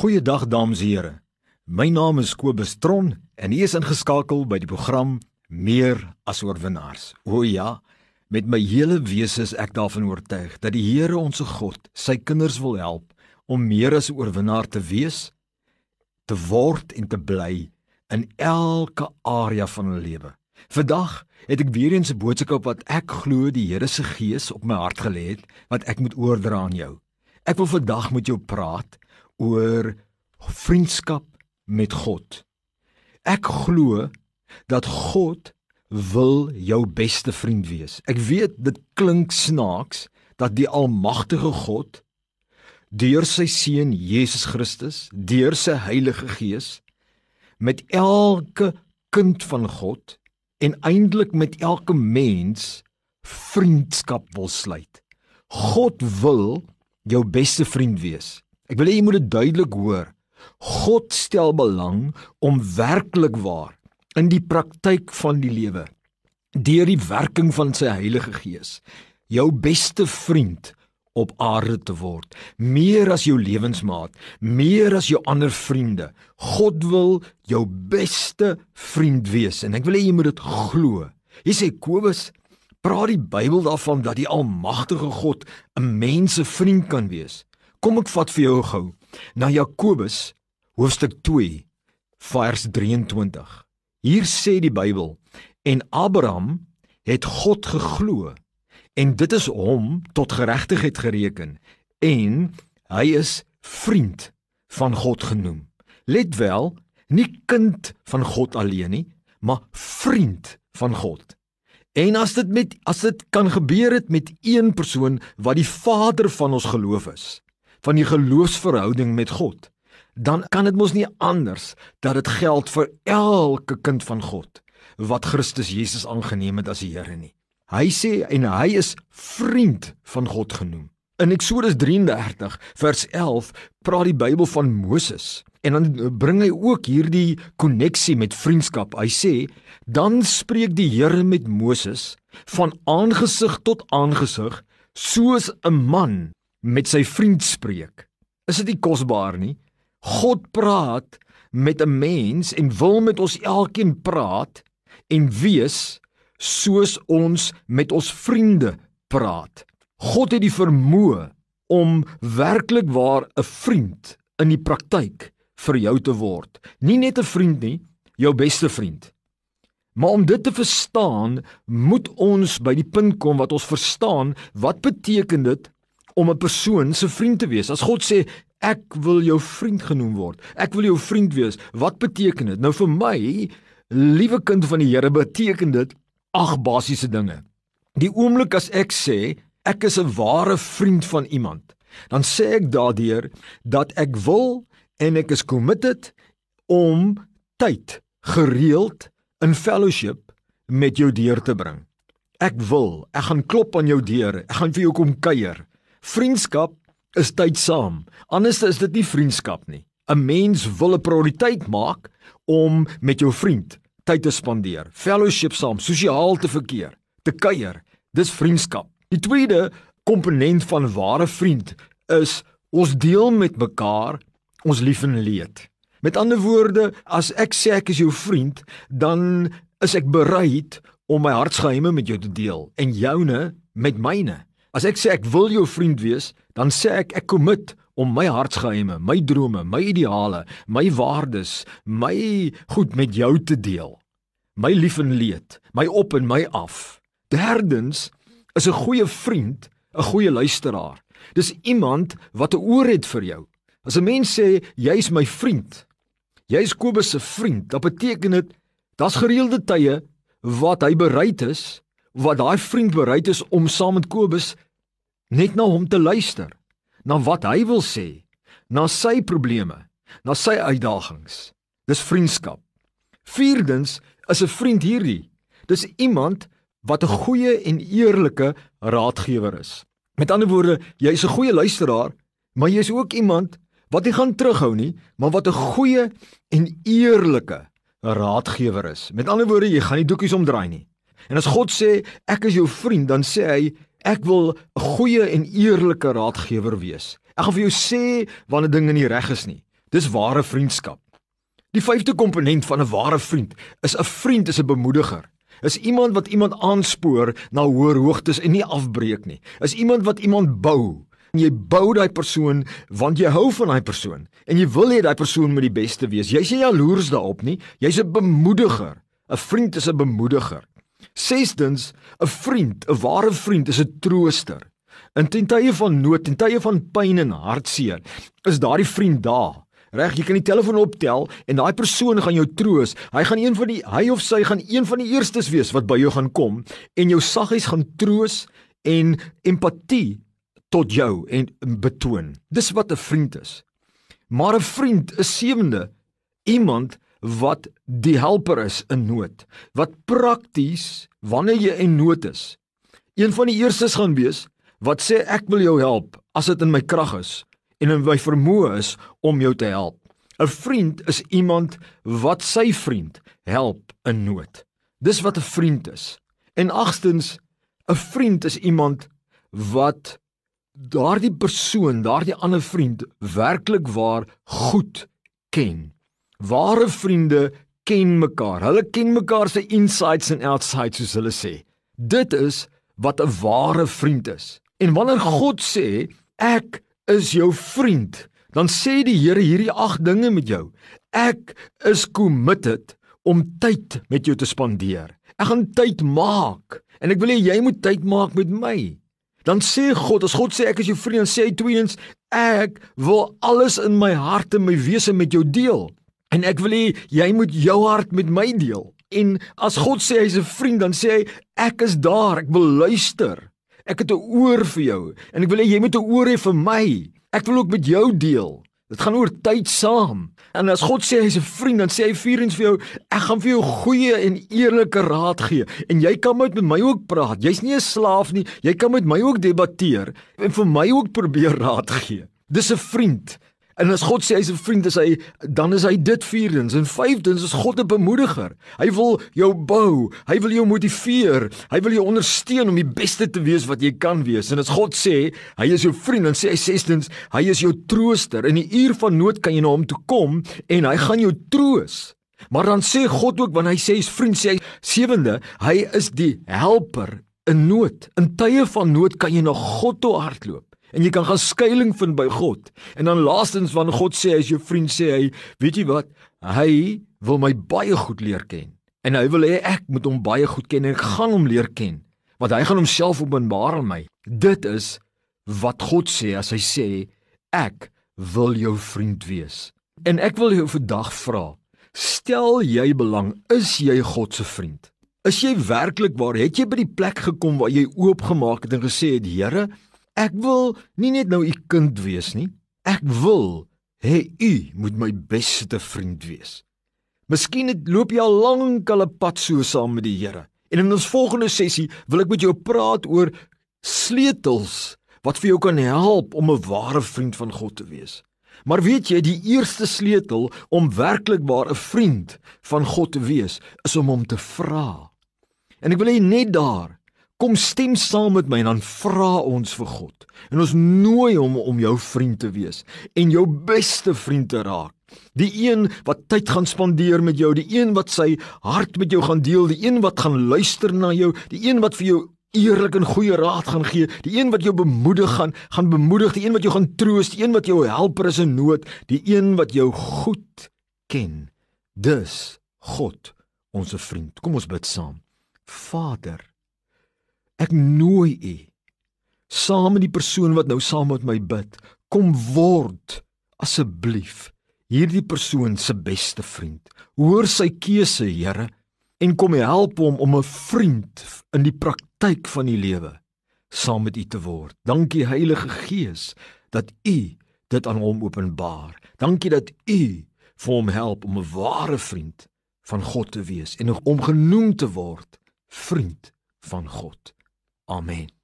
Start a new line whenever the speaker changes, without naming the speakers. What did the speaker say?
Goeiedag dames en here. My naam is Kobus Tron en u is ingeskakel by die program Meer as oorwinnaars. O ja, met my hele wese is ek daarvan oortuig dat die Here ons God sy kinders wil help om meer as 'n oorwinnaar te wees, te word en te bly in elke area van hulle lewe. Vandag het ek weer eens 'n boodskap wat ek glo die Here se Gees op my hart gelê het wat ek moet oordra aan jou. Ek wil vandag met jou praat oor vriendskap met God. Ek glo dat God wil jou beste vriend wees. Ek weet dit klink snaaks dat die almagtige God deur sy seun Jesus Christus, deur sy Heilige Gees met elke kind van God en eintlik met elke mens vriendskap wil sluit. God wil jou beste vriend wees. Ek wil hê jy moet dit duidelik hoor. God stel belang om werklik waar in die praktyk van die lewe deur die werking van sy Heilige Gees jou beste vriend op aarde te word. Meer as jou lewensmaat meer as jou ander vriende. God wil jou beste vriend wees en ek wil hê jy moet dit glo. Hy sê Kobus praat die Bybel daarvan dat die almagtige God 'n mens se vriend kan wees Kom ek vat vir jou gou na Jakobus hoofstuk 2 vers 23. Hier sê die Bybel en Abraham het God geglo en dit is hom tot geregtigheid gereken en hy is vriend van God genoem. Let wel, nie kind van God alleen nie, maar vriend van God. En as dit met as dit kan gebeur het met een persoon wat die vader van ons geloof is, van die geloofsverhouding met God, dan kan dit mos nie anders dat dit geld vir elke kind van God wat Christus Jesus aangeneem het as die Here nie. Hy sê en hy is vriend van God genoem. In Eksodus 33 vers 11 praat die Bybel van Moses en dan bring hy ook hierdie koneksie met vriendskap. Hy sê dan spreek die Here met Moses van aangesig tot aangesig soos 'n man met sy vriend spreek. Is dit nie kosbaar nie? God praat met 'n mens en wil met ons elkeen praat en wees soos ons met ons vriende praat. God het die vermoë om werklik waar 'n vriend in die praktyk vir jou te word. Nie net 'n vriend nie, jou beste vriend. Maar om dit te verstaan, moet ons by die punt kom wat ons verstaan wat beteken dit om 'n persoon se vriend te wees. As God sê ek wil jou vriend genoem word, ek wil jou vriend wees, wat beteken dit? Nou vir my, liewe kind van die Here, beteken dit ag basiese dinge. Die oomblik as ek sê ek is 'n ware vriend van iemand, dan sê ek daardeur dat ek wil en ek is committed om tyd gereeld in fellowship met jou deur te bring. Ek wil, ek gaan klop aan jou deur, ek gaan vir jou kom kuier. Vriendskap is tyd saam. Anders is dit nie vriendskap nie. 'n Mens wil 'n prioriteit maak om met jou vriend tyd te spandeer, fellowship saam, sosiaal te verkeer, te kuier. Dis vriendskap. Die tweede komponent van ware vriend is ons deel met mekaar ons lief en leed. Met ander woorde, as ek sê ek is jou vriend, dan is ek bereid om my hartsgeheime met jou te deel en joune met myne. As ek sê ek wil jou vriend wees, dan sê ek ek commit om my hartsgeheime, my drome, my ideale, my waardes, my goed met jou te deel. My lief en leed, my op en my af. Derdens is 'n goeie vriend 'n goeie luisteraar. Dis iemand wat 'n oor het vir jou. As 'n mens sê jy's my vriend, jy's Kobus se vriend, dan beteken dit daar's gereelde tye wat hy bereid is wat daai vriend bereid is om saam met Kobus net na hom te luister, na wat hy wil sê, na sy probleme, na sy uitdagings. Dis vriendskap. Vierdens is 'n vriend hierdie. Dis iemand wat 'n goeie en eerlike raadgewer is. Met ander woorde, jy's 'n goeie luisteraar, maar jy's ook iemand wat nie gaan terughou nie, maar wat 'n goeie en eerlike raadgewer is. Met ander woorde, jy gaan nie doekies omdraai nie. En as God sê ek is jou vriend, dan sê hy ek wil 'n goeie en eerlike raadgewer wees. Ek gaan vir jou sê wanneer dinge nie reg is nie. Dis ware vriendskap. Die vyfde komponent van 'n ware vriend is 'n vriend is 'n bemoediger. Is iemand wat iemand aanspoor na hoër hoogtes en nie afbreek nie. Is iemand wat iemand bou. En jy bou daai persoon want jy hou van daai persoon en jy wil hê daai persoon moet die beste wees. Jy's nie jaloers daarop nie. Jy's 'n bemoediger. 'n Vriend is 'n bemoediger. Sestens, 'n vriend, 'n ware vriend is 'n trooster. In tye van nood, in tye van pyn en hartseer, is daardie vriend daar Reg, jy kan die telefoon optel en daai persoon gaan jou troos. Hy gaan een van die hy of sy gaan een van die eerstes wees wat by jou gaan kom en jou saggies gaan troos en empatie tot jou en betoon. Dis wat 'n vriend is. Maar 'n vriend is sewende iemand wat die helper is in nood. Wat prakties wanneer jy in nood is. Een van die eerstes gaan wees wat sê ek wil jou help as dit in my krag is en in my vermoë is om jou te help. 'n Vriend is iemand wat sy vriend help in nood. Dis wat 'n vriend is. En agstens, 'n vriend is iemand wat daardie persoon, daardie ander vriend werklik waar goed ken. Ware vriende ken mekaar. Hulle ken mekaar se insights en outsides soos hulle sê. Dit is wat 'n ware vriend is. En wanneer God sê ek is jou vriend, dan sê die Here hierdie agt dinge met jou. Ek is committed om tyd met jou te spandeer. Ek gaan tyd maak en ek wil hê jy moet tyd maak met my. Dan sê God, as God sê ek is jou vriend, dan sê hy tweedens ek wil alles in my hart en my wese met jou deel. En ek wil hê jy moet jou hart met my deel. En as God sê hy's 'n vriend, dan sê hy ek is daar, ek wil luister. Ek het 'n oor vir jou en ek wil hê jy moet 'n oor hê vir my. Ek wil ook met jou deel. Dit gaan oor tyd saam. En as God sê hy's 'n vriend, dan sê hy vierens vir jou, ek gaan vir jou goeie en eerlike raad gee en jy kan met my ook praat. Jy's nie 'n slaaf nie. Jy kan met my ook debatteer en vir my ook probeer raad gee. Dis 'n vriend. En as God sê hy's 'n vriend, is hy dan is hy dit vierdens en vyfdens is God 'n bemoediger. Hy wil jou bou, hy wil jou motiveer, hy wil jou ondersteun om die beste te wees wat jy kan wees. En as God sê hy is jou vriend, dan sê hy sestens, hy is jou trooster. In die uur van nood kan jy na hom toe kom en hy gaan jou troos. Maar dan sê God ook wanneer hy sê hy's vriend, sê hy sewende, hy is die helper in nood. In tye van nood kan jy na God toe hardloop en jy kan gaan skuilings vind by God. En dan laastens wanneer God sê is jou vriend, sê hy, weet jy wat? Hy wil my baie goed leer ken. En hy wil hê ek moet hom baie goed ken en ek gaan hom leer ken, want hy gaan homself openbaar aan my. Dit is wat God sê as hy sê ek wil jou vriend wees. En ek wil jou vandag vra, stel jy belang, is jy God se vriend? Is jy werklik waar het jy by die plek gekom waar jy oopgemaak het en gesê het Here, Ek wil nie net nou u kind wees nie. Ek wil hê u moet my beste vriend wees. Miskien het loop jy al lank al 'n pad so saam met die Here. En in ons volgende sessie wil ek met jou praat oor sleutels wat vir jou kan help om 'n ware vriend van God te wees. Maar weet jy, die eerste sleutel om werklik waar 'n vriend van God te wees, is om hom te vra. En ek wil hê net daar Kom stem saam met my en dan vra ons vir God. En ons nooi hom om jou vriend te wees en jou beste vriend te raak. Die een wat tyd gaan spandeer met jou, die een wat sy hart met jou gaan deel, die een wat gaan luister na jou, die een wat vir jou eerlik en goeie raad gaan gee, die een wat jou bemoedig gaan, gaan bemoedig, die een wat jou gaan troos, die een wat jou helper is in nood, die een wat jou goed ken. Dus God, ons vriend. Kom ons bid saam. Vader Ek nooi u saam met die persoon wat nou saam met my bid, kom word asseblief hierdie persoon se beste vriend. Hoor sy keuse, Here, en kom help hom om 'n vriend in die praktyk van die lewe saam met u te word. Dankie Heilige Gees dat u dit aan hom openbaar. Dankie dat u vir hom help om 'n ware vriend van God te wees en om genoem te word vriend van God. Amen.